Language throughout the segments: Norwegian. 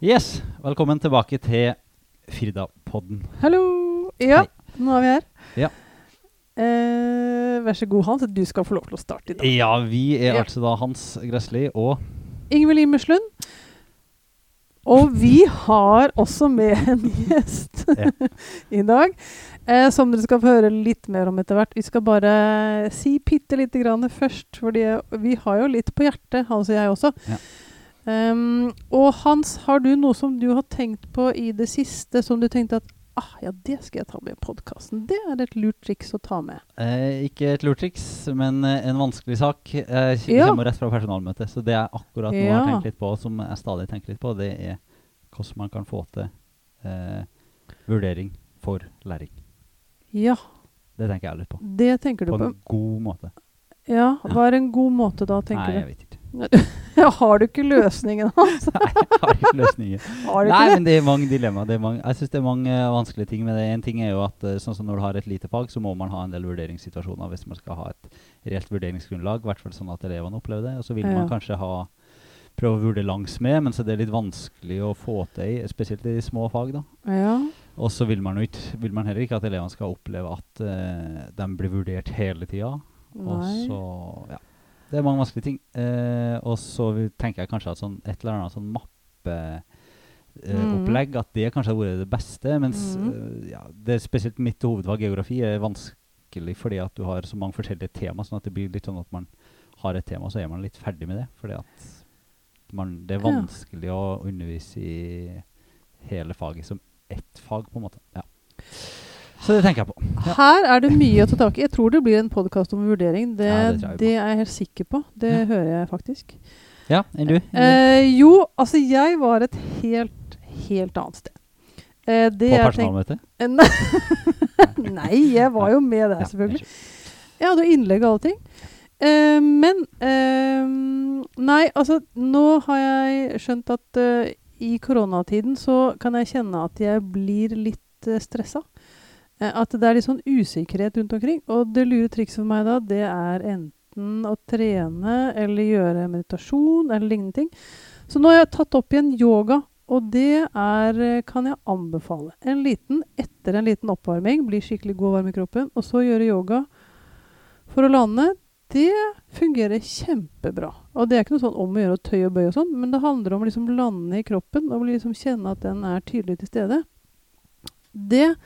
Yes, velkommen tilbake til Firda-podden. Hallo! Ja, Hei. nå er vi her. Ja. Eh, vær så god, Hans. Du skal få lov til å starte i dag. Ja, vi er Ja. altså da Hans Gressli og Ingvild Imerslund. Og vi har også med en gjest Ja. i dag, eh, som dere skal få høre litt mer om etter hvert. Vi skal bare si bitte lite grann først, fordi vi har jo litt på hjertet, Hans og jeg også. Ja. Um, og Hans, har du noe som du har tenkt på i det siste, som du tenkte at ah, ja, det skal jeg ta med i podkasten. Det er et lurt triks å ta med. eh, Ikke et lurt triks, men eh, en vanskelig sak. Eh, Ja. kommer rett fra personalmøtet. Så det jeg akkurat nå har tenkt litt på, som jeg stadig tenker litt på, det er hvordan man kan få til eh, vurdering for læring. Ja, Det tenker jeg litt på. det tenker du På på. en god måte. Ja, Hva er en god måte da, tenker du? Nei, jeg vet ikke. har du ikke løsningen, Hans? Nei, jeg har ikke løsningen. Har Nei, det? men det er mange dilemmaer. Er jeg syns det er mange eh, vanskelige ting med det. En ting er jo at eh, sånn som når du har et lite fag, så må man ha en del vurderingssituasjoner hvis man skal ha et reelt vurderingsgrunnlag. I hvert fall sånn at elevene opplever det. Og så vil Ja. man kanskje ha prøve å vurdere langs med, men så det er litt vanskelig å få til, spesielt i de små fag. da. Ja. Og så vil man vil man heller ikke at elevene skal oppleve at uh, de blir vurdert hele tida. Og så, ja. Det er mange vanskelige ting. Eh, og så tenker jeg kanskje at sånn, et eller annet sånn mappeopplegg, Mm. at det kanskje har vært det beste. Mens Mm. eh, ja, det er spesielt mitt hovedfag, geografi, er vanskelig fordi at du har så mange forskjellige tema. Sånn at det blir litt sånn at man har et tema, så er man litt ferdig med det. Fordi at man, det er Ja. vanskelig å undervise i hele faget som ett fag, på en måte. Ja. Så det tenker jeg på. Ja. Her er det mye å ta tak i. Jeg tror det blir en podkast om vurdering. Det, Ja, det det, er jeg helt sikker på. Det Ja. hører jeg faktisk. Ja, enn du? Eh, jo, altså jeg var et helt, helt annet sted. Eh, det på personalmøte? Eh, Nei, jeg var jo med der, selvfølgelig. Jeg hadde jo innlegg og alle ting. Eh, men eh, Nei, altså nå har jeg skjønt at eh, i koronatiden så kan jeg kjenne at jeg blir litt uh, stressa. Eh, at det er litt sånn usikkerhet rundt omkring. Og det lure trikset for meg da, det er enten å trene eller gjøre meditasjon eller lignende ting. Så nå har jeg tatt opp igjen yoga. Og det er, eh, kan jeg anbefale. En liten, etter en liten oppvarming, bli skikkelig god og varm i kroppen, og så gjøre yoga for å lande, det fungerer kjempebra. Og det er ikke noe sånn om å gjøre å tøye og bøye og sånn, men det handler om å liksom lande i kroppen og liksom kjenne at den er tydelig til stede. Det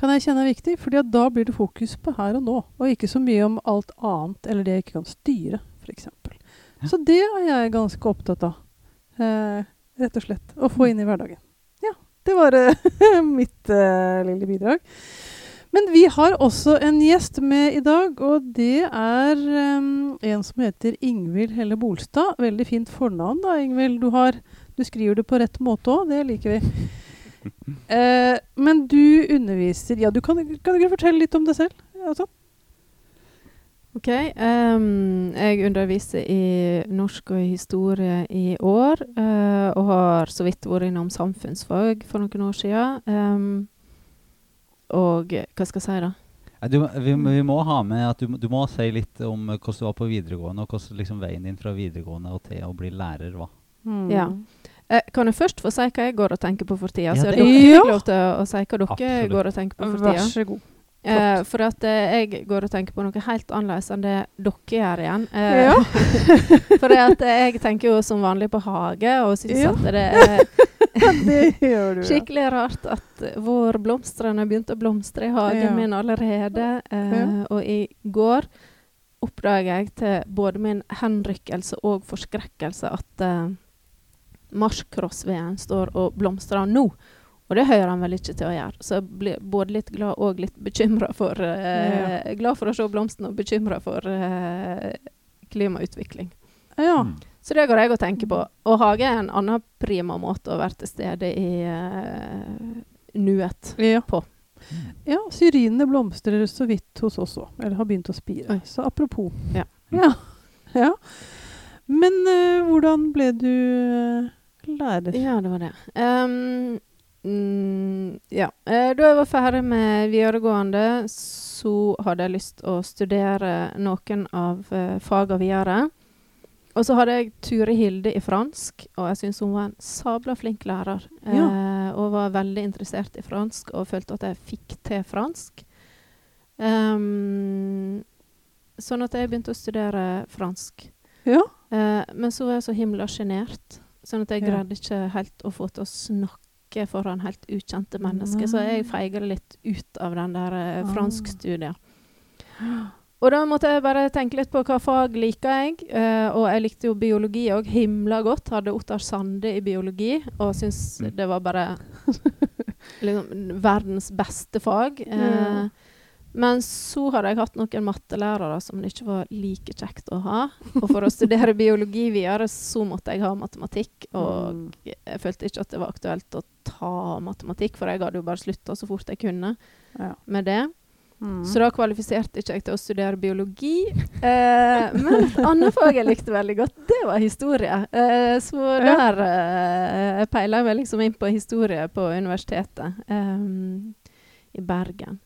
kan jeg kjenne er viktig, fordi da blir det fokus på her og nå, og ikke så mye om alt annet, eller det jeg ikke kan styre, f.eks. Ja. Så det er jeg ganske opptatt av, eh, rett og slett. Å få inn i hverdagen. Ja, det var eh, mitt eh, lille bidrag. Men vi har også en gjest med i dag, og det er em, en som heter Ingvild Helle Bolstad. Veldig fint fornavn, da, Ingvild. Du, har, du skriver det på rett måte òg, det liker vi. Eh, men du underviser Ja, du kan, kan du ikke fortelle litt om deg selv? Altså? Ok. Um, jeg underviser i norsk og historie i år, Uh, og har så vidt vært innom samfunnsfag for noen år siden. Um, og hva skal jeg si, da? Du, vi, vi må ha med at du, må- du må si litt om hvordan du var på videregående, og hvordan liksom, veien din fra videregående og til å bli lærer var. Mm. Ja. Eh, kan jeg først få si hva jeg går og tenker på for tida? Ja, så dere Ja. lov til å, å si hva dere Absolutt. går og tenker på for tida. Vær så god. Eh, for at eh, jeg går og tenker på noe helt annerledes enn det dere gjør igjen. Eh, Ja. for at eh, jeg tenker jo som vanlig på hage, og syns Ja. at det er skikkelig rart at vårblomstene begynte å blomstre i hagen Ja. min allerede. Eh, Ja. Og i går oppdaga jeg til både min henrykkelse og forskrekkelse at marsjcrossveden står og blomstrer nå. Og det hører han vel ikke til å gjøre. Så jeg blir både litt glad og litt bekymra for eh, Glad for å se blomstene og bekymra for eh, klimautvikling. ja. Mm. Så det går jeg og tenker på. Og hage er en annen prima måte å være til stede i eh, nuet Ja. på. ja. Syrinene blomstrer så vidt hos oss òg. Eller har begynt å spire. Oi. Så apropos. Ja. Ja. ja. Men uh, hvordan ble du eh. Ja, det var det. Um, mm, ja. Eh, da jeg var ferdig med videregående, så hadde jeg lyst å studere noen av uh, fagene videre. og så hadde jeg Ture Hilde i fransk, og jeg syns hun var en sabla flink lærer. Ja. Uh, og var veldig interessert i fransk og følte at jeg fikk til fransk. Um, sånn at jeg begynte å studere fransk. Ja. Uh, men så var jeg så himla sjenert, sånn at jeg Ja. greide ikke helt å få til å snakke foran helt ukjente mennesker. Så jeg Nei. feiga litt ut av den der eh, Ah. franskstudiet. Og da måtte jeg bare tenke litt på hva fag liker jeg. eh, og jeg likte jo biologi òg himla godt. Hadde Ottar Sande i biologi og syntes Mm. det var bare liksom, verdens beste fag. Eh, Ja. Men så hadde jeg hatt noen mattelærere som det ikke var like kjekt å ha. Og for å studere biologi videre, så måtte jeg ha matematikk. Og Mm. jeg følte ikke at det var aktuelt å ta matematikk, for jeg hadde jo bare slutta så fort jeg kunne Ja. med det. Mm. Så da kvalifiserte ikke jeg til å studere biologi. Eh, men et annet fag jeg likte veldig godt, det var historie. Eh, så der eh, peila jeg meg liksom inn på historie på universitetet eh, i Bergen.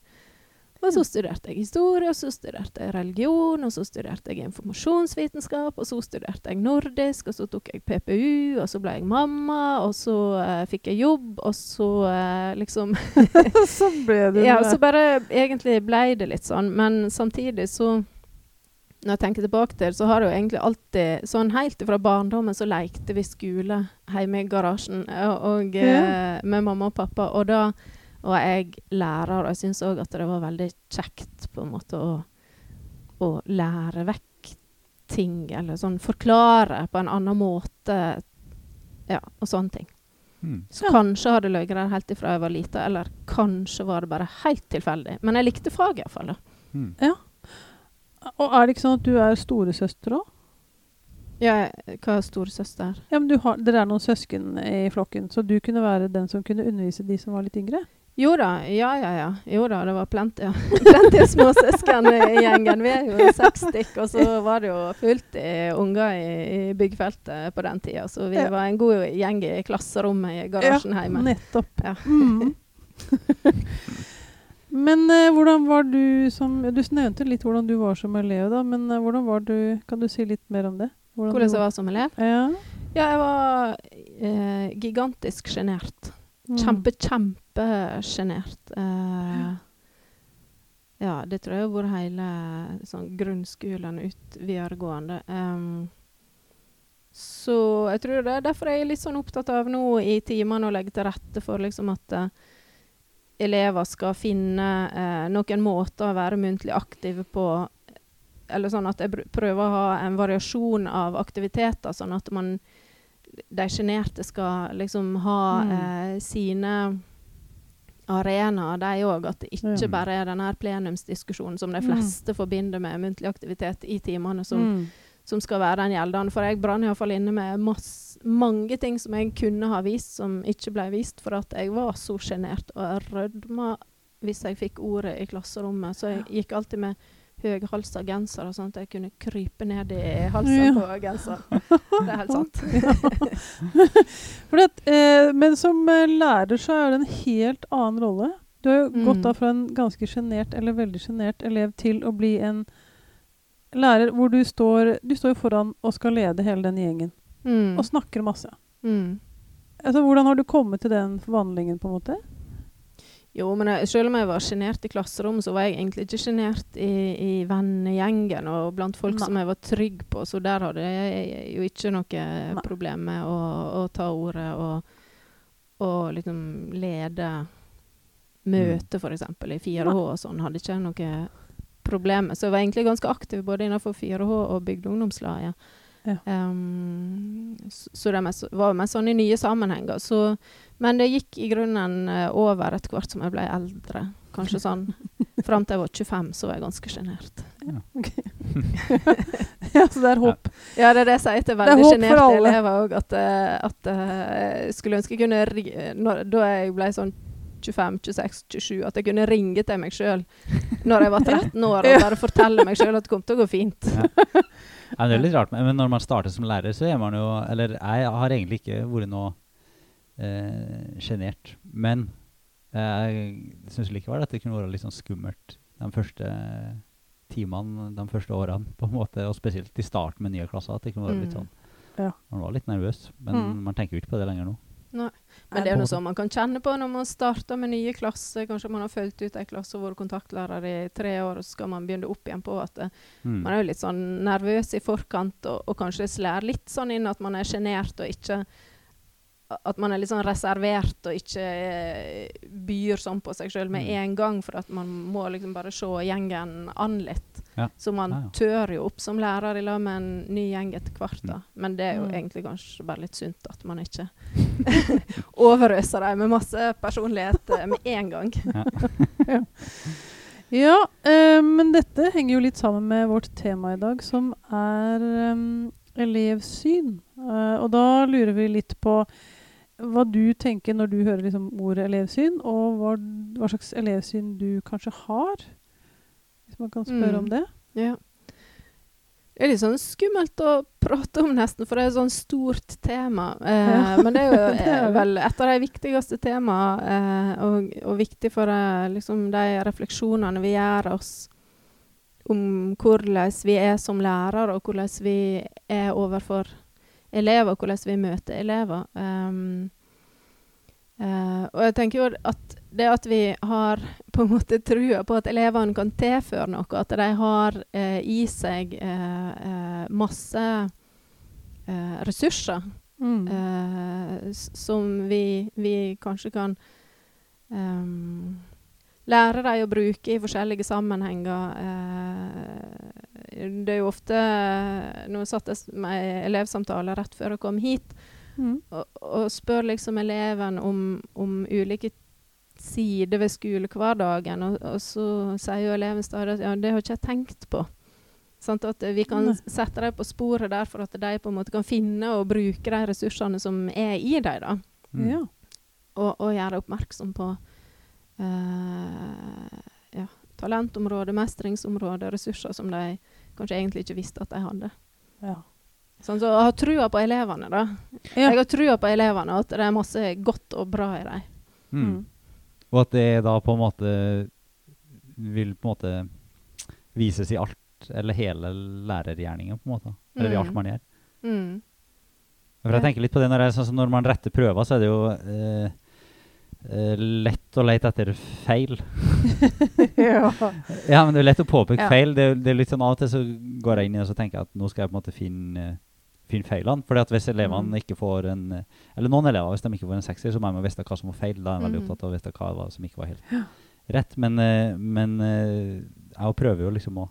Og så studerte jeg historie, og så studerte jeg religion, og så studerte jeg informasjonsvitenskap, og så studerte jeg nordisk, og så tok jeg PPU, og så ble jeg mamma, og så uh, fikk jeg jobb, og så uh, liksom så ble det ja, og så bare egentlig ble det litt sånn. Men samtidig så Når jeg tenker tilbake til så har jeg jo egentlig alltid Sånn helt fra barndommen så lekte vi skole hjemme i garasjen og, og, eh, med mamma og pappa. Og da var jeg lærer, og jeg syns òg at det var veldig kjekt på en måte å, å lære vekk ting, eller sånn forklare på en annen måte. Ja, og sånne ting. Mm. Så Ja. kanskje hadde løyet der helt ifra jeg var lita, eller kanskje var det bare helt tilfeldig. Men jeg likte faget iallfall. Mm. Ja. Og er det ikke sånn at du er storesøster òg? Ja, hva er storesøster? Ja, men du har, dere er noen søsken i flokken, så du kunne være den som kunne undervise de som var litt yngre? Jo da, ja ja ja. Jo da, det var plenty, ja. plenty av småsøsken i gjengen. Vi er jo seks stykk, og så var det jo fullt i unger i, i byggfeltet på den tida. Så vi Ja. var en god gjeng i klasserommet i garasjen hjemme. Nettopp. Ja. Mm. men eh, hvordan var du som Du nevnte litt hvordan du var som elev, da, men eh, hvordan var du Kan du si litt mer om det? Hvordan du jeg var som elev? Ja. Ja, jeg var eh, gigantisk sjenert. Mm. Kjempe, kjempesjenert. Uh, ja, det tror jeg har vært hele sånn, grunnskolen ut videregående. Um, så jeg tror det er derfor jeg er litt sånn opptatt av nå i timene å legge til rette for liksom at uh, elever skal finne uh, noen måter å være muntlig aktive på. Eller sånn at jeg prøver å ha en variasjon av aktiviteter, sånn at man de sjenerte skal liksom ha Mm. eh, sine arenaer, de òg. At det ikke bare er denne plenumsdiskusjonen som de Mm. fleste forbinder med muntlig aktivitet i timene, som, Mm. som skal være den gjeldende. For jeg brann iallfall inne med masse, mange ting som jeg kunne ha vist, som ikke ble vist, for at jeg var så sjenert. Og rødma hvis jeg fikk ordet i klasserommet. Så jeg gikk alltid med høyhalsa genser, sånn at jeg kunne krype ned i halsen Ja. på genser. Det er helt sant. At, eh, men som eh, lærer så er det en helt annen rolle. Du har jo Mm. gått da fra en ganske sjenert eller veldig sjenert elev til å bli en lærer hvor du står Du står foran og skal lede hele den gjengen. Mm. Og snakker masse. Mm. Altså, hvordan har du kommet til den forvandlingen, på en måte? Jo, men jeg, selv om jeg var sjenert i klasserommet, så var jeg egentlig ikke sjenert i, i vennegjengen og blant folk Nei. som jeg var trygg på, så der hadde jeg jo ikke noe Nei. problem med å, å ta ordet og, og liksom lede møte, eksempel, i 4H og sånn. Hadde ikke jeg noe problem med. Så jeg var egentlig ganske aktiv både innenfor 4H og bygdeungdomslaget. Ja. Um, så så det mest, var mest sånn i nye sammenhenger. Så, men det gikk i grunnen eh, over etter hvert som jeg ble eldre. Kanskje sånn Fram til jeg var 25, så var jeg ganske sjenert. ja, så det er håp. Ja, det er det jeg sier til veldig sjenerte elever òg, at, eh, at eh, jeg skulle ønske jeg kunne når, Da jeg ble sånn 25-26-27, at jeg kunne ringe til meg sjøl når jeg var 13 år og bare fortelle meg sjøl at det kom til å gå fint. Ja. Ja, det er litt rart, men når man starter som lærer, så er man jo Eller jeg har egentlig ikke vært noe sjenert. Men eh, jeg syns likevel at det kunne være litt sånn skummelt de første timene de første årene, på en måte, og spesielt i starten med nye klasser. At det kunne være litt Mm. sånn Ja. Man var litt nervøs, men Mm. man tenker jo ikke på det lenger nå. Nei. Men det er noe sånn man kan kjenne på når man starter med nye klasser. Kanskje man har fulgt ut ei klasse og vært kontaktlærer i tre år, og så skal man begynne opp igjen på at eh, Mm. man er jo litt sånn nervøs i forkant, og, og kanskje slår litt sånn inn at man er sjenert og ikke At man er litt sånn reservert og ikke eh, byr sånn på seg sjøl med Mm. en gang, for at man må liksom bare se gjengen an litt. Ja. Så man Ja, ja. tør jo opp som lærer i lag med en ny gjeng etter hvert. da. Men det er jo Mm. egentlig kanskje bare litt sunt at man ikke overøser dem med masse personlighet eh, med en gang. Ja, eh, men dette henger jo litt sammen med vårt tema i dag, som er øh, elevsyn. Uh, og da lurer vi litt på hva du tenker når du hører liksom ordet elevsyn, og hva, hva slags elevsyn du kanskje har. Hvis man kan spørre Mm. om det. Ja. Det er litt sånn skummelt å prate om, nesten, for det er et sånn stort tema. Eh, Ja, men det er jo eh, vel et av de viktigste temaene, eh, og, og viktig for eh, liksom de refleksjonene vi gjør oss om hvordan vi er som lærere, og hvordan vi er overfor elever, hvordan vi møter elever. Um, uh, og jeg tenker jo at det at vi har på en måte trua på at elevene kan tilføre noe, at de har uh, i seg uh, masse ressurser Mm. som vi, vi kanskje kan um, lære dem å bruke i forskjellige sammenhenger. Eh, det er jo ofte Nå satt jeg med elevsamtale rett før jeg kom hit, Mm. og, og spør liksom eleven om, om ulike sider ved skolehverdagen, og, og så sier jo eleven stadig at ja, det har ikke jeg tenkt på. Sant? At vi kan sette dem på sporet der for at de på en måte kan finne og bruke de ressursene som er i dem. Mm. Ja. Og, og gjøre oppmerksom på uh, ja, talentområde, mestringsområde, ressurser som de kanskje egentlig ikke visste at de hadde. Ja. Sånn, så jeg har trua på elevene, da. Ja. Jeg har trua på elevene, at det er masse godt og bra i dem. Mm. Mm. Og at det da på en måte vil på en måte vises i alt, eller hele lærergjerningen, på en måte. Eller i alt Mm. man gjør. Mm. For jeg tenker litt på det når, jeg, sånn når man retter prøver, så er det jo eh, eh, lett å lete etter feil. ja. Ja, men det er lett å påpeke Ja. feil. Det, det er litt sånn Av og til så går jeg inn i det og så tenker jeg at nå skal jeg på en måte finne, finne feilene. Fordi at hvis elevene Mm. ikke får en Eller noen elever, hvis de ikke får en sekser, så må de vite hva som var feil. Da er jeg veldig Mhm. opptatt av å vite hva som ikke var helt rett. Men, eh, men eh, jeg prøver jo liksom å,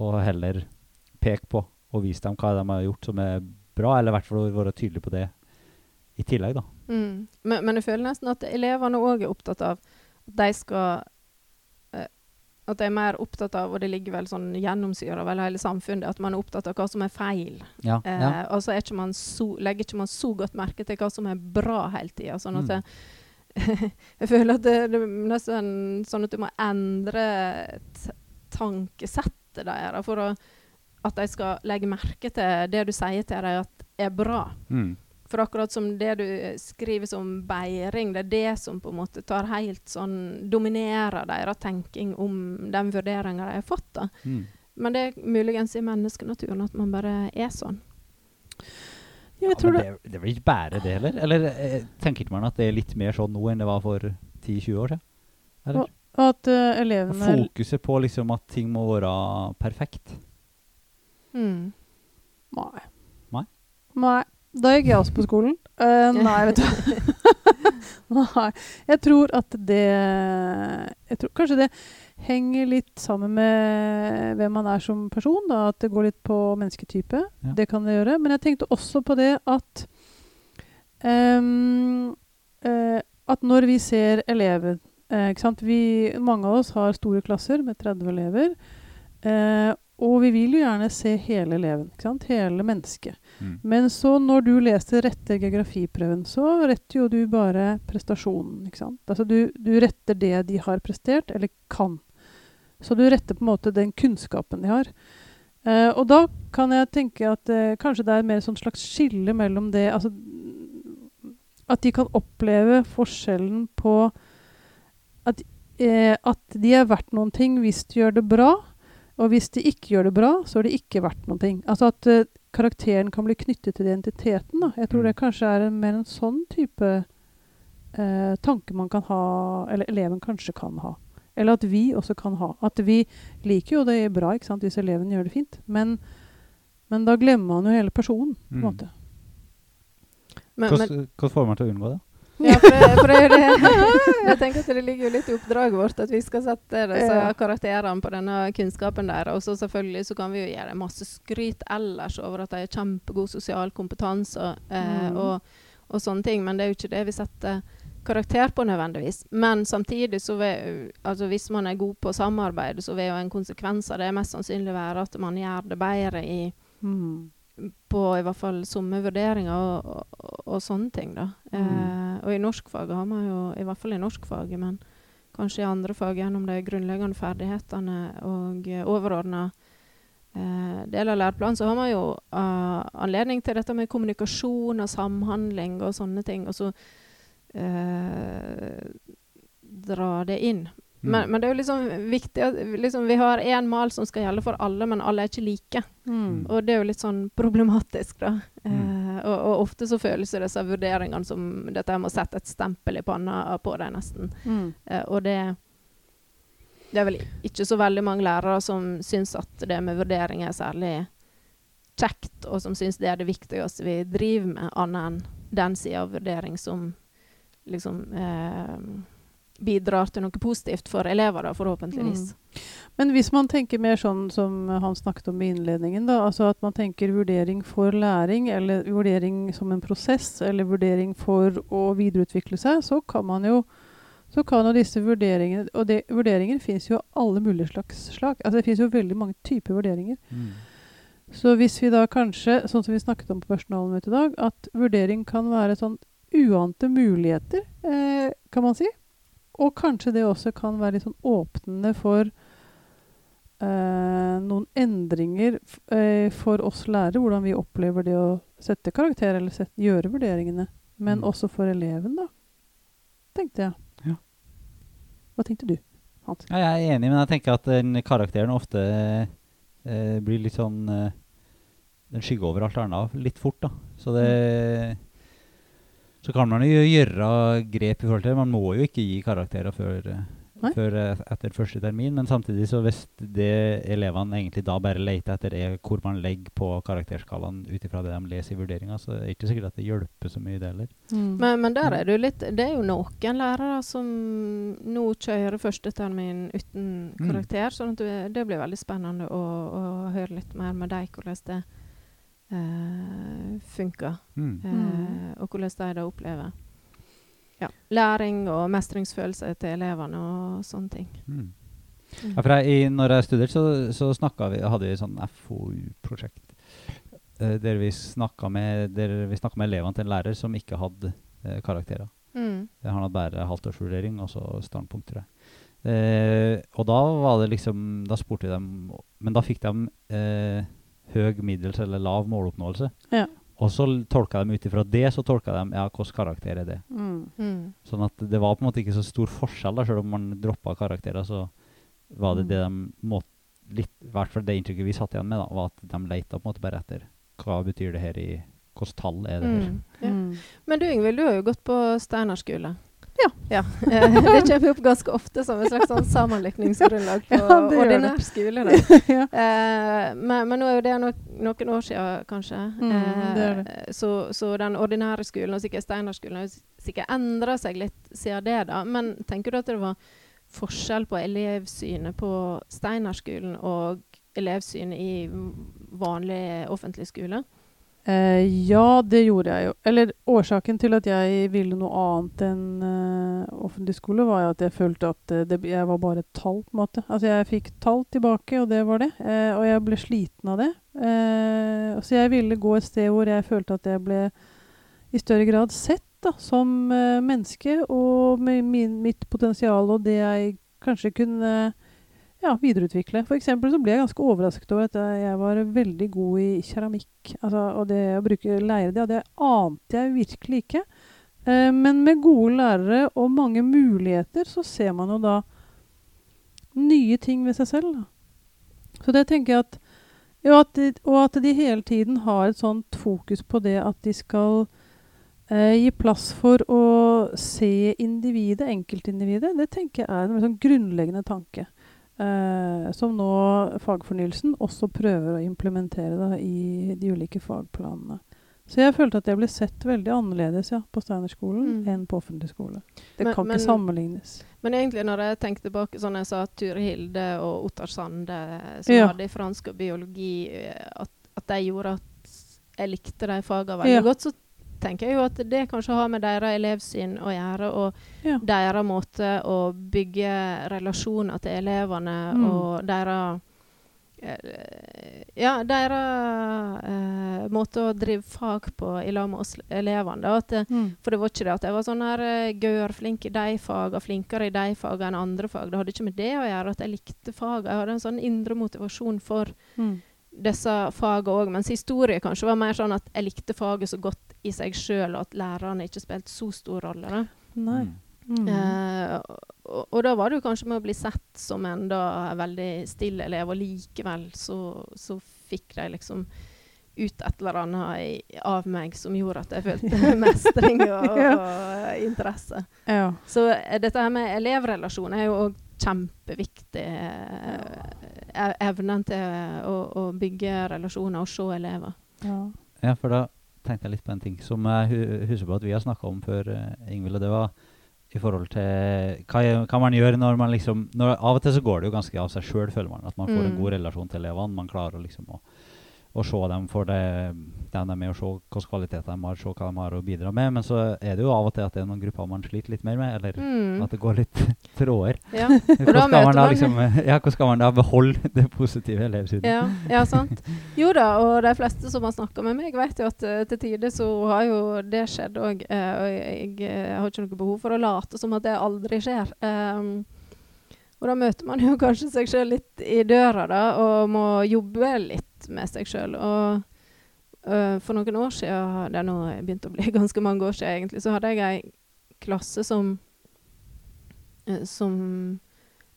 å heller peke på og vise dem hva de har gjort som er bra, eller i hvert fall være tydelig på det i tillegg, da. Mm. Men, men jeg føler nesten at elevene òg er opptatt av at de skal eh, At de er mer opptatt av, og det ligger vel sånn gjennomsyra vel hele samfunnet, at man er opptatt av hva som er feil. Ja, Eh, ja. Og så ikke man så, legger ikke man så godt merke til hva som er bra hele tida. Sånn at Mm. jeg, jeg føler at det, det er nesten sånn at du må endre tankesettet deres for å, at de skal legge merke til det du sier til dem at er bra. Mm. For akkurat som det du skriver som beiring, det er det som på en måte tar helt sånn Dominerer deres tenking om den vurderinga de har fått. da. Mm. Men det er muligens i menneskenaturen at man bare er sånn. Ja, Ja, men det. det, blir ikke bare det heller? Eller eh, tenker ikke man at det er litt mer sånn nå enn det var for 10-20 år siden? Eller? At uh, elevene Fokuset på liksom at ting må være perfekt. Mm. Nei. Nei? Nei. Da gikk jeg også på skolen. Uh, nei, vet du. nei. Jeg tror at det jeg tror Kanskje det henger litt sammen med hvem man er som person. Da, at det går litt på mennesketype. Ja. Det kan det gjøre. Men jeg tenkte også på det at um, uh, At når vi ser elever uh, ikke sant? Vi, Mange av oss har store klasser med 30 elever. Eh, og vi vil jo gjerne se hele eleven. ikke sant? Hele mennesket. Mm. Men så når du leser retter geografiprøven, så retter jo du bare prestasjonen. ikke sant? Altså du, du retter det de har prestert, eller kan. Så du retter på en måte den kunnskapen de har. Eh, og da kan jeg tenke at eh, kanskje det er mer sånn slags skille mellom det altså, At de kan oppleve forskjellen på at, eh, at de er verdt noen ting hvis de gjør det bra, Og hvis de ikke gjør det bra, så har det ikke vært noen ting. Altså at uh, karakteren kan bli knyttet til identiteten. Da. Jeg tror Mm. det kanskje er en, mer en sånn type uh, tanke man kan ha, eller eleven kanskje kan ha. Eller at vi også kan ha. At vi liker jo det bra ikke sant, hvis eleven gjør det fint, men, men da glemmer man jo hele personen. på en Mm. måte. Men, men, Hvordan hvordan får man til å unngå det? Ja, for for det, jeg tenker at det ligger jo litt i oppdraget vårt at vi skal sette disse karakterene på denne kunnskapen der. Og så selvfølgelig så kan vi jo gjøre masse skryt ellers over at de har kjempegod sosial kompetanse eh, Mm. og, og sånne ting, men det er jo ikke det vi setter karakter på nødvendigvis. Men samtidig så vil altså hvis man er god på samarbeid, så vil jo en konsekvens av det mest sannsynlig være at man gjør det bedre i Mm. På i hvert fall somme vurderinger og, og, og sånne ting. da. Mm. Eh, og i norskfaget har man jo, i hvert fall i norskfaget, men kanskje i andre fag gjennom de grunnleggende ferdighetene og uh, overordna eh, del av læreplanen, så har man jo eh, anledning til dette med kommunikasjon og samhandling og sånne ting. Og så eh, dra det inn. Mm. Men, men det er jo liksom viktig at liksom, vi har én mal som skal gjelde for alle, men alle er ikke like. Mm. Og det er jo litt sånn problematisk, da. Mm. Eh, og, og ofte så føles det disse vurderingene som dette med å sette et stempel i panna på deg, nesten. Mm. Eh, og det Det er vel ikke så veldig mange lærere som syns at det med vurdering er særlig kjekt, og som syns det er det viktigste vi driver med, annet enn den sida av vurdering som liksom eh, bidrar til noe positivt for elever, da, forhåpentligvis. Men hvis man tenker mer sånn som han snakket om i innledningen, da, altså at man tenker vurdering for læring, eller vurdering som en prosess, eller vurdering for å videreutvikle seg, så kan man jo så kan jo disse vurderingene Og det, vurderinger fins jo alle mulige slags slag. Altså det fins jo veldig mange typer vurderinger. Mm. Så hvis vi da kanskje, sånn som vi snakket om på personalmøtet i dag, at vurdering kan være sånn uante muligheter, eh, kan man si. Og kanskje det også kan være litt sånn åpnende for eh, noen endringer eh, for oss lærere, hvordan vi opplever det å sette karakter eller sette, gjøre vurderingene. Men Mm. også for eleven, da, tenkte jeg. Ja. Hva tenkte du, Hans? Ja, jeg er enig, men jeg tenker at den karakteren ofte eh, blir litt sånn eh, Den skygger over alt annet litt fort, da. Så det Så kan man jo gjøre grep i forhold til det. Man må jo ikke gi karakterer før, eh, før eh, etter første termin, men samtidig så hvis det elevene egentlig da bare leter etter, er hvor man legger på karakterskalaen ut ifra det de leser i vurderinga, så er det ikke sikkert at det hjelper så mye, det heller. Men, men der er det jo litt Det er jo noen lærere som nå kjører første termin uten Mm. karakter. sånn det, det blir veldig spennende å, å høre litt mer med deg hvordan det eh, funker. Mm. Eh, Mm. og hvordan de da opplever ja, læring og mestringsfølelse til elevene og sånne ting. Mm. Mm. Ja, for jeg, i, når jeg studerte, så, så vi, hadde vi sånn FoU-prosjekt. eh, der vi snakka med, med elevene til en lærer som ikke hadde eh, karakterer. Mm. Han hadde bare halvtårsvurdering og så standpunkt, tror jeg. Eh, og da var det liksom Da spurte vi dem Men da fikk de eh, høy, middels eller lav måloppnåelse. Ja. Og så tolka de ut ifra det, så tolka de ja, hvilken karakter er det. Mm. Mm. Sånn at det var på en måte ikke så stor forskjell, da, selv om man droppa karakterer. Så var det Mm. det de måtte litt, I hvert fall det inntrykket vi satt igjen med, da, var at de leita på en måte bare etter hva betyr det her i Hvilket tall er det her? Mm. Ja. Mm. Men du Ingvild, du har jo gått på Steinar skole. Ja. Eh, det kommer opp ganske ofte som et slags sånn sammenlikningsgrunnlag på Ja, det ordinær skole. Ja. Eh, men, men nå er jo det no noen år siden, kanskje. Mm, det er Eh, så, så den ordinære skolen, og sikkert Steinerskolen, har sikkert endra seg litt siden det. da. Men tenker du at det var forskjell på elevsynet på Steinerskolen og elevsynet i vanlig offentlig skole? Eh, ja, det gjorde jeg jo. Eller årsaken til at jeg ville noe annet enn eh, offentlig skole, var at jeg følte at eh, det, jeg var bare et tall, på en måte. Altså jeg fikk tall tilbake, og det var det. Og jeg ble sliten av det. Så jeg ville gå et sted hvor jeg følte at jeg ble i større grad sett da, som menneske, og med min, mitt potensial og det jeg kanskje kunne ja, videreutvikle. For eksempel så ble jeg ganske overrasket over at jeg var veldig god i keramikk. Altså, og det å bruke leire, det, det ante jeg virkelig ikke. Eh, men med gode lærere og mange muligheter, så ser man jo da nye ting ved seg selv. Så det tenker jeg at ja, at de, Og at de hele tiden har et sånt fokus på det at de skal eh, gi plass for å se individet, enkeltindividet. Det tenker jeg er en sånn grunnleggende tanke. Eh, som nå fagfornyelsen også prøver å implementere da, i de ulike fagplanene. Så jeg følte at jeg ble sett veldig annerledes ja, på Steinerskolen Mm. enn på offentlig skole. Det Men- kan men- ikke sammenlignes. Men egentlig når jeg tenker tilbake, sånn jeg sa Ture Hilde og Ottar Sande, som Ja. hadde i fransk og biologi, eh, at, at de gjorde at jeg likte de fagene veldig Ja. godt, så tenker jeg jo at det kanskje har med deres elevsyn å gjøre, og Ja. deres måte å bygge relasjoner til elevene, Mm. og deres eh, ja, deres eh, måte å drive fag på i lag med oss elevene. Da, at det, Mm. for det var ikke det at jeg var sånn her uh, gørflink i de fagene, flinkere i de fagene enn andre fag. Det hadde ikke med det å gjøre at jeg likte fagene. Jeg hadde en sånn indre motivasjon for Mm. Disse fagene òg. Mens historie kanskje var mer sånn at jeg likte faget så godt i seg sjøl, og at lærerne ikke spilte så stor rolle. Da. Nei. Mm. Mm. Eh, og, og da var det jo kanskje med å bli sett som en da veldig stille elev, og likevel så, så fikk de liksom ut et eller annet i, av meg som gjorde at jeg følte mestring og, og interesse. Ja. Så eh, dette her med elevrelasjon er jo òg kjempeviktig. eh, evnen til å, å bygge relasjoner og se elever. ja. Ja, for da tenkte jeg litt på en ting som jeg hu husker på at vi har snakka om før, uh, Ingvild. Og det var i forhold til hva, hva man gjør når man liksom når, Av og til så går det jo ganske av seg sjøl, føler man. At man får en Mm. god relasjon til elevene. Man klarer liksom å, å se dem for det, den de er med, og se hvilke kvaliteter de har, se hva de har å bidra med. Men så er det jo av og til at det er noen grupper man sliter litt mer med, eller Mm. at det går litt tråder. Ja. Hvordan skal, man da liksom, ja, hvordan skal man da beholde det positive elevsynet? Ja, ja, sant. Jo da, og de fleste som har snakka med meg, vet jo at uh, til tider så har jo det skjedd òg. og jeg, jeg, har ikke noe behov for å late som at det aldri skjer. Um, og da møter man jo kanskje seg sjøl litt i døra, da, og må jobbe litt med seg sjøl. Og uh, for noen år siden, det er nå begynt å bli ganske mange år siden egentlig, så hadde jeg ei klasse som eh, som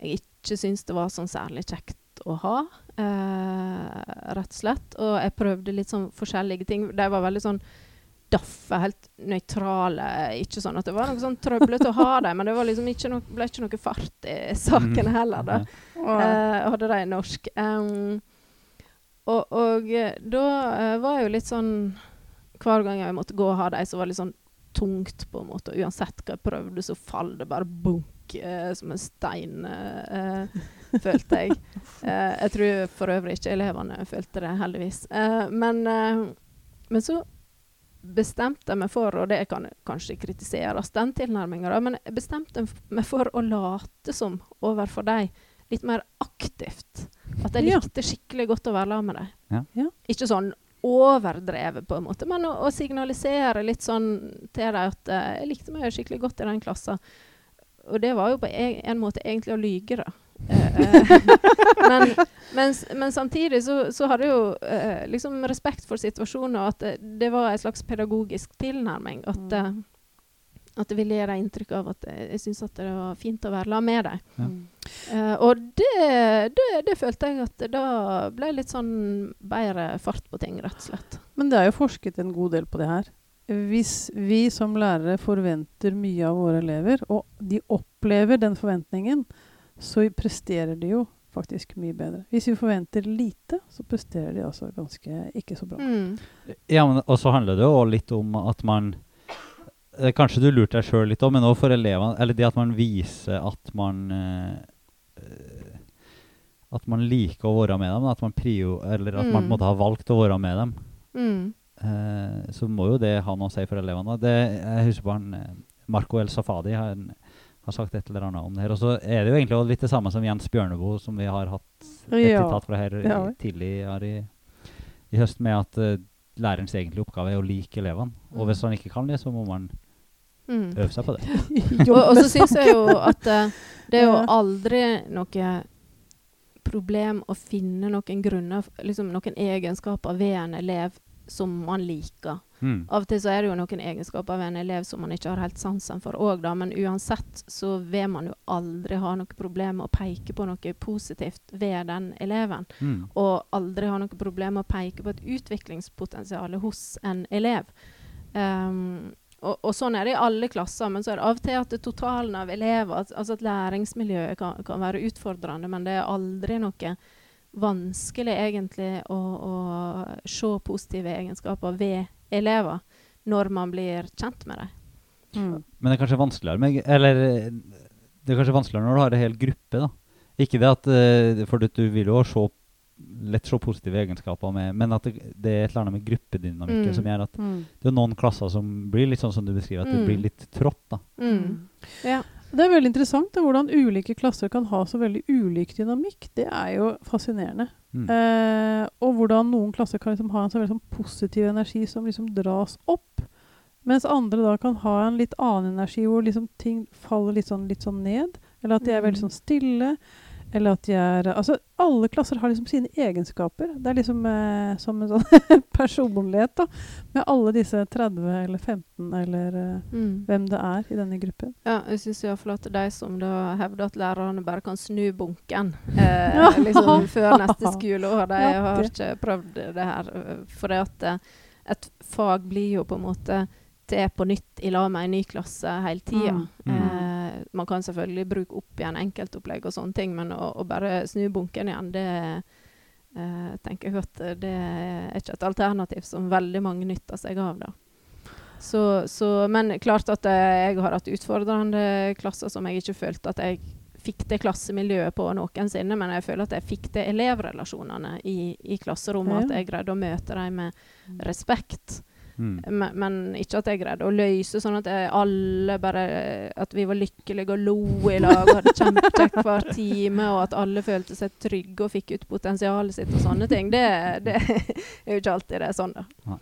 jeg ikke syntes det var sånn særlig kjekt å ha. eh, rett og slett. Og jeg prøvde litt sånn forskjellige ting. De var veldig sånn daffe, helt nøytrale. Ikke sånn at det var noe sånn trøblete å ha dem, men det var liksom ikke no ble ikke noe fart i sakene Mm. heller. da. Eh, hadde de i norsk. Um, og, og eh, da eh, var jeg jo litt sånn Hver gang jeg måtte gå og ha dem, så var det litt sånn tungt, på en måte. Uansett hva jeg prøvde, så faller det bare bunk eh, som en stein, eh, eh, følte jeg. Eh, jeg tror for øvrig ikke elevene følte det, heldigvis. Eh, men, eh, men så bestemte jeg meg for, og det kan kanskje kritiseres, den tilnærminga, men jeg bestemte meg for å late som overfor dem litt mer aktivt. At jeg likte skikkelig godt å være sammen med dem. Ja. Ja. Ikke sånn overdrevet, på en måte, men å, å signalisere litt sånn til dem at uh, jeg likte meg skikkelig godt i den klassen. Og det var jo på en, en måte egentlig å lyge, da. Eh, eh, men, men, men samtidig så, så hadde jeg jo uh, liksom respekt for situasjonen, og at det, det var en slags pedagogisk tilnærming. At, Mm. At det ville gi deg inntrykk av at jeg, jeg syntes at det var fint å være sammen med dem. Ja. Eh, og det, det, det følte jeg at da ble litt sånn bedre fart på ting, rett og slett. Men det er jo forsket en god del på det her. Hvis vi som lærere forventer mye av våre elever, og de opplever den forventningen, så presterer de jo faktisk mye bedre. Hvis vi forventer lite, så presterer de altså ganske ikke så bra. Mm. Ja, men og så handler det jo litt om at man Kanskje du lurte deg sjøl litt òg, men òg for elevene Eller det at man viser at man eh, eh, At man liker å være med dem. At man prio, eller at man Mm. måte har valgt å være med dem. Mm. Uh, så må jo det ha noe å si for elevene. Det, jeg husker på han eh, Marco El Safadi har, har sagt et eller annet om det her. Og så er det jo egentlig litt det samme som Jens Bjørneboe, som vi har hatt et Ja. sitat fra her i- Ja. tidligere i, i høst, med at eh, lærerens egentlige oppgave er å like elevene. Og Mm. hvis han ikke kan det, så må man Mm. øve seg på det. Og, og så syns jeg jo at uh, det er jo aldri noe problem å finne noen grunner, liksom noen egenskaper ved en elev som man liker. Mm. Av og til så er det jo noen egenskaper ved en elev som man ikke har helt sansen for òg, da. Men uansett så vil man jo aldri ha noe problem med å peke på noe positivt ved den eleven. Mm. Og aldri ha noe problem med å peke på et utviklingspotensial hos en elev. Um, og, og sånn er det i alle klasser, men så er det av og til at det totalen av elever, altså at læringsmiljøet kan, kan være utfordrende, men det er aldri noe vanskelig egentlig å, å se positive egenskaper ved elever når man blir kjent med dem. Mm. Men det er kanskje vanskeligere med, Eller det er kanskje vanskeligere når du har en hel gruppe. da. Ikke det at eh, For du, du vil jo se, lett se positive egenskaper, med, men at det, det er et eller annet med gruppedynamikken Mm. som gjør at Mm. det er noen klasser som blir litt sånn som du beskriver, at det Mm. blir litt trått. da. Mm. Ja. Det er veldig interessant hvordan ulike klasser kan ha så veldig ulik dynamikk. Det er jo fascinerende. Mm. Eh, og hvordan noen klasser kan liksom ha en så veldig sånn positiv energi som liksom dras opp, mens andre da kan ha en litt annen energi hvor liksom ting faller litt sånn, litt sånn ned. Eller at de er veldig Mm. sånn stille. Eller at de er Altså, alle klasser har liksom sine egenskaper. Det er liksom eh, som en sånn personlighet, da. Med alle disse 30 eller 15 eller eh, Mm. hvem det er i denne gruppen. Ja, jeg syns iallfall at de som da hevder at lærerne bare kan snu bunken eh, liksom før neste skoleår, de har ikke prøvd det her. øh, For det at eh, et fag blir jo på en måte til på nytt i lag med en ny klasse hele tida. Mm. Mm. Eh, man kan selvfølgelig bruke opp igjen enkeltopplegg og sånne ting, men å, å bare snu bunken igjen, det eh, tenker jeg at det er ikke et alternativ som veldig mange nytter seg av. da. Så, så, men klart at eh, jeg har hatt utfordrende klasser som jeg ikke følte at jeg fikk det klassemiljøet på noensinne, men jeg føler at jeg fikk det elevrelasjonene i, i klasserommet. Ja. At jeg greide å møte dem med respekt. Mm. Men, men ikke at jeg greide å løse sånn at alle bare At vi var lykkelige og lo i lag og hadde kjempekjekt hver time, og at alle følte seg trygge og fikk ut potensialet sitt og sånne ting. Det, det er jo ikke alltid det er sånn, da. Nei,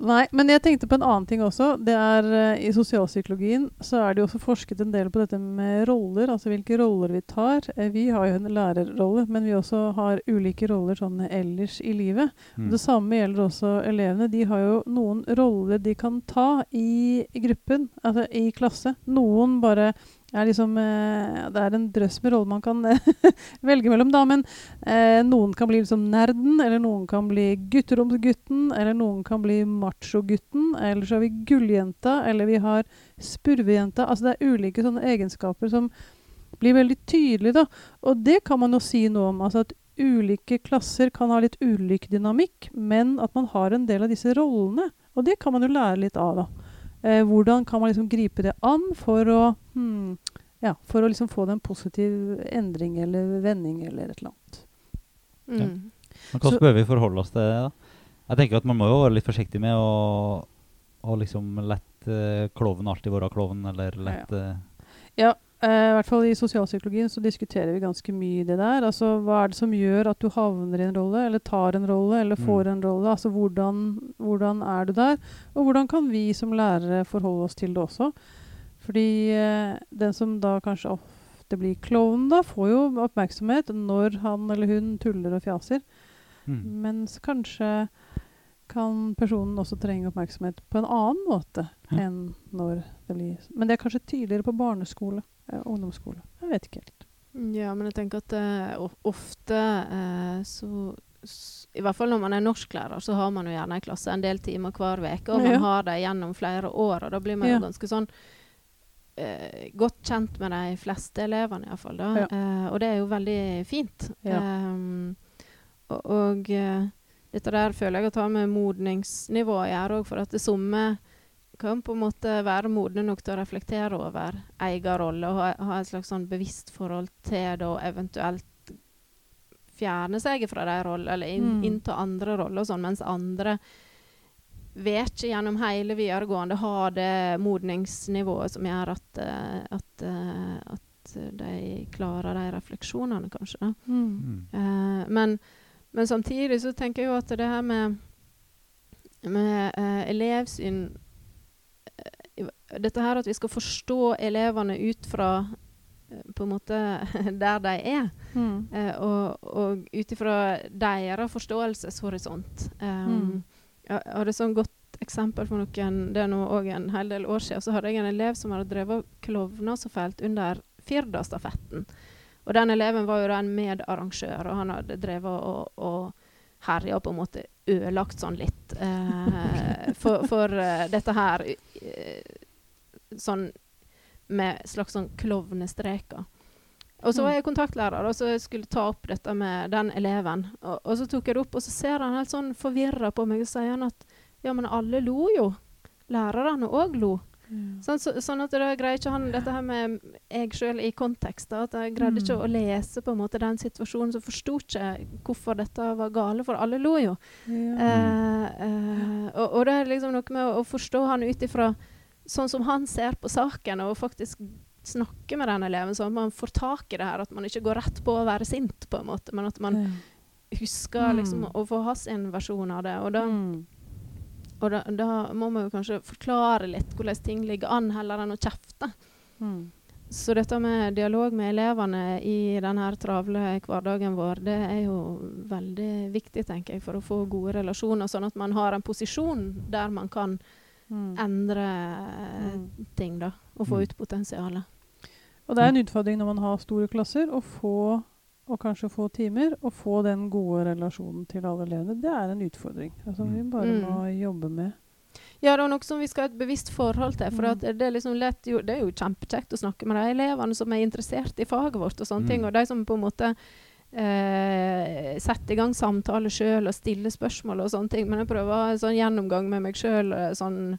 men jeg tenkte på en annen ting også. Det er uh, I sosialpsykologien så er det jo også forsket en del på dette med roller, altså hvilke roller vi tar. Uh, vi har jo en lærerrolle, men vi også har ulike roller sånn ellers i livet. Mm. Det samme gjelder også elevene. De har jo noen roller de kan ta i, i gruppen, altså i klasse. Noen bare er liksom eh, Det er en drøss med roller man kan eh, velge mellom, da. Men eh, noen kan bli liksom nerden, eller noen kan bli gutteromsgutten, eller noen kan bli machogutten, eller så har vi gulljenta, eller vi har spurvejenta. Altså det er ulike sånne egenskaper som blir veldig tydelige, da. Og det kan man jo si noe om. altså at ulike klasser kan ha litt ulik dynamikk, men at man har en del av disse rollene. Og det kan man jo lære litt av. da. Eh, hvordan kan man liksom gripe det an for å, hmm, ja, for å liksom få det en positiv endring eller vending eller et eller annet. Mm. Ja. Hvordan bør vi forholde oss til det? da? Jeg tenker at Man må jo være litt forsiktig med å, å liksom lett uh, klovnen alltid være klovn, eller lett eh, Ja, eh, i hvert fall i sosialpsykologien så diskuterer vi ganske mye det der. Altså hva er det som gjør at du havner i en rolle, eller tar en rolle, eller Mm. får en rolle? Altså hvordan, hvordan er du der? Og hvordan kan vi som lærere forholde oss til det også? Fordi eh, den som da kanskje ofte blir klovn, da, får jo oppmerksomhet når han eller hun tuller og fjaser. mm. Mens kanskje kan personen også trenge oppmerksomhet på en annen måte Ja. enn når det gi. Men det er kanskje tidligere på barneskole, eh, ungdomsskole. Jeg vet ikke helt. Ja, men jeg tenker at uh, of- ofte uh, så I hvert fall når man er norsklærer, så har man jo gjerne en klasse en del timer hver uke, og man Ja. har det gjennom flere år, og da blir man jo ganske sånn eh, godt kjent med de fleste elevene, iallfall. da. Ja. Eh, og det er jo veldig fint. Ja. Ehm, og og dette der føler jeg at har med modningsnivå å gjøre òg, for at det somme kan på en måte være modne nok til å reflektere over egen rolle og ha, ha et slags sånn bevisst forhold til det, og eventuelt fjerne seg fra de rollene, eller inn, Mm. innta andre roller og sånn, mens andre vil ikke gjennom hele videregående ha det modningsnivået som gjør at, eh, at, eh, at de klarer de refleksjonene, kanskje. Mm. Uh, men, men samtidig så tenker jeg jo at det her med, med eh, elevsyn Dette her at vi skal forstå elevene ut fra på en måte der de er. Mm. Eh, og og ut ifra deres forståelseshorisont. Um, Mm. Jeg hadde et sånn godt eksempel for noen Det er nå òg en hel del år siden. Så hadde jeg en elev som hadde drevet og klovna så fælt under Firda-stafetten. Og den eleven var jo da en medarrangør, og han hadde drevet og, og herja på en måte ødelagt sånn litt eh, for, for eh, dette her eh, Sånn med slags sånn klovnestreker. Og så var jeg kontaktlærer og så skulle ta opp dette med den eleven. Og, og så tok jeg det opp, og så ser han helt sånn forvirra på meg og sier han at ja, men alle lo jo. Lærerne òg lo. Sånn, så, sånn at da greier ikke han dette her med jeg sjøl i kontekst. da, At jeg greide ikke Mm. å lese på en måte den situasjonen, så forsto ikke hvorfor dette var gale, for alle lo jo. Ja. Eh, eh, og, og det er liksom noe med å, å forstå han ut ifra sånn som han ser på saken, og faktisk snakke med den eleven, sånn at man får tak i det her. At man ikke går rett på å være sint, på en måte, men at man husker liksom Mm. å få ha sin versjon av det. Og da, Mm. og da, da må man jo kanskje forklare litt hvordan ting ligger an, heller enn å kjefte. Mm. Så dette med dialog med elevene i denne travle hverdagen vår, det er jo veldig viktig, tenker jeg, for å få gode relasjoner, sånn at man har en posisjon der man kan Mm. endre eh, Mm. ting, da, og få Mm. ut potensialet. Og det er en utfordring når man har store klasser, å få og kanskje få timer, og få den gode relasjonen til alle elevene. Det er en utfordring altså, vi Mm. bare Mm. må jobbe med. Ja, det er noe som vi skal ha et bevisst forhold til. For Mm. at det, er liksom lett, jo, det er jo kjempekjekt å snakke med de elevene som er interessert i faget vårt, og sånne Mm. ting, og de som på en måte eh, sette i gang samtale sjøl og stille spørsmål og sånne ting. Men jeg prøver å ha en sånn gjennomgang med meg sjøl sånn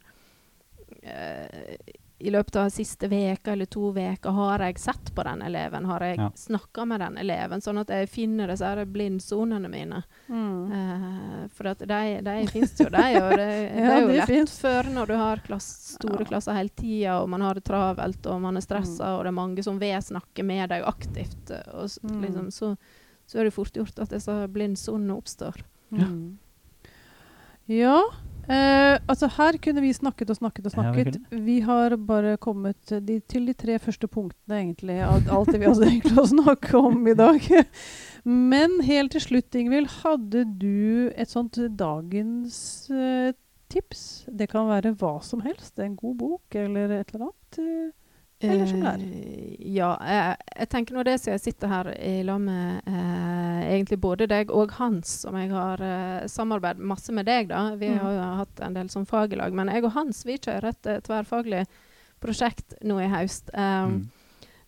eh, i løpet av siste veka eller to veker har jeg sett på den eleven, har jeg Ja. snakka med den eleven, sånn at jeg finner disse blindsonene mine. Mm. Eh, for at de, de fins jo, de. Og det, det Ja, er jo de lett finnes. før når du har klass, store Ja. klasser hele tida, og man har det travelt, og man er stressa, Mm. og det er mange som vil snakke med deg aktivt, eh, og Mm. liksom, så, så er det fort gjort at disse blindsonene oppstår. Ja. Ja. Eh, altså her kunne vi snakket og snakket og Ja, vi snakket. vi, har bare kommet de, til de tre første punktene egentlig av alt det vi hadde egentlig å snakke om i dag. Men helt til slutt, Ingvild, hadde du et sånt dagens eh, tips? Det kan være hva som helst. En god bok eller et eller annet. eh, Eller som lærer. Eh, ja, jeg, jeg tenker nå det siden jeg sitter her i lag med eh, egentlig både deg og Hans, som jeg har eh, samarbeidet masse med deg, da. Vi Mm. har jo hatt en del som fag i lag. Men jeg og Hans vi kjører et eh, tverrfaglig prosjekt nå i høst. Um, Mm.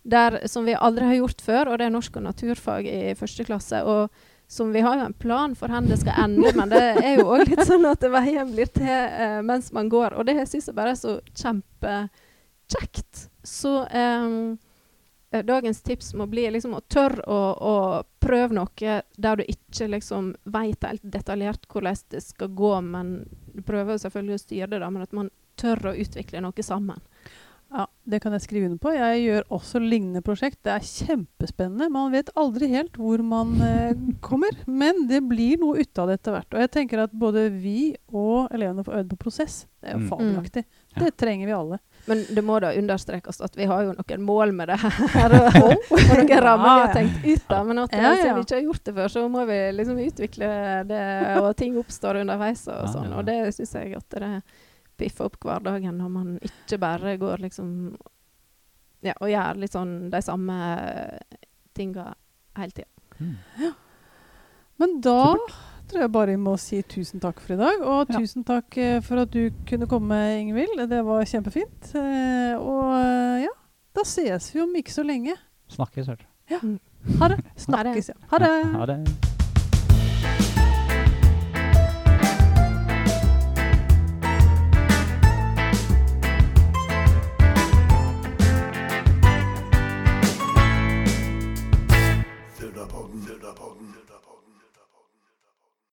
der, som vi aldri har gjort før, og det er norsk og naturfag i første klasse. og som Vi har jo en plan for hvor det skal ende, men det er jo òg litt sånn at veien blir til eh, mens man går. Og det syns jeg bare er så kjempekjekt. Så eh, dagens tips må bli liksom å tørre å, å prøve noe der du ikke liksom vet helt detaljert hvordan det skal gå, men du prøver selvfølgelig å styre det, da, men at man tør å utvikle noe sammen. Ja, Det kan jeg skrive under på. Jeg gjør også lignende prosjekt. Det er kjempespennende. Man vet aldri helt hvor man eh, kommer, men det blir noe ut av det etter hvert. Og jeg tenker at både vi og elevene får øvd på prosess. Det er jo Mm. fabelaktig. Mm. Det trenger vi alle. Men det må da understrekes at vi har jo noen mål med det her. Og, noen rammer vi har tenkt ut av. Men at Ja, siden ja. vi ikke har gjort det før, så må vi liksom utvikle det, og ting oppstår underveis og Ja, sånn. Og det syns jeg at det piffer opp hverdagen når man ikke bare går liksom Ja, og gjør litt sånn de samme tinga hele tida. Mm. Men da tror jeg bare vi må si tusen takk for i dag. Og Ja. tusen takk eh, for at du kunne komme, Ingvild. Det var kjempefint. Eh, og eh, ja, da ses vi om ikke så lenge. Snakkes, hørte Ha det. Snakkes, ja. Ha det. Ha det.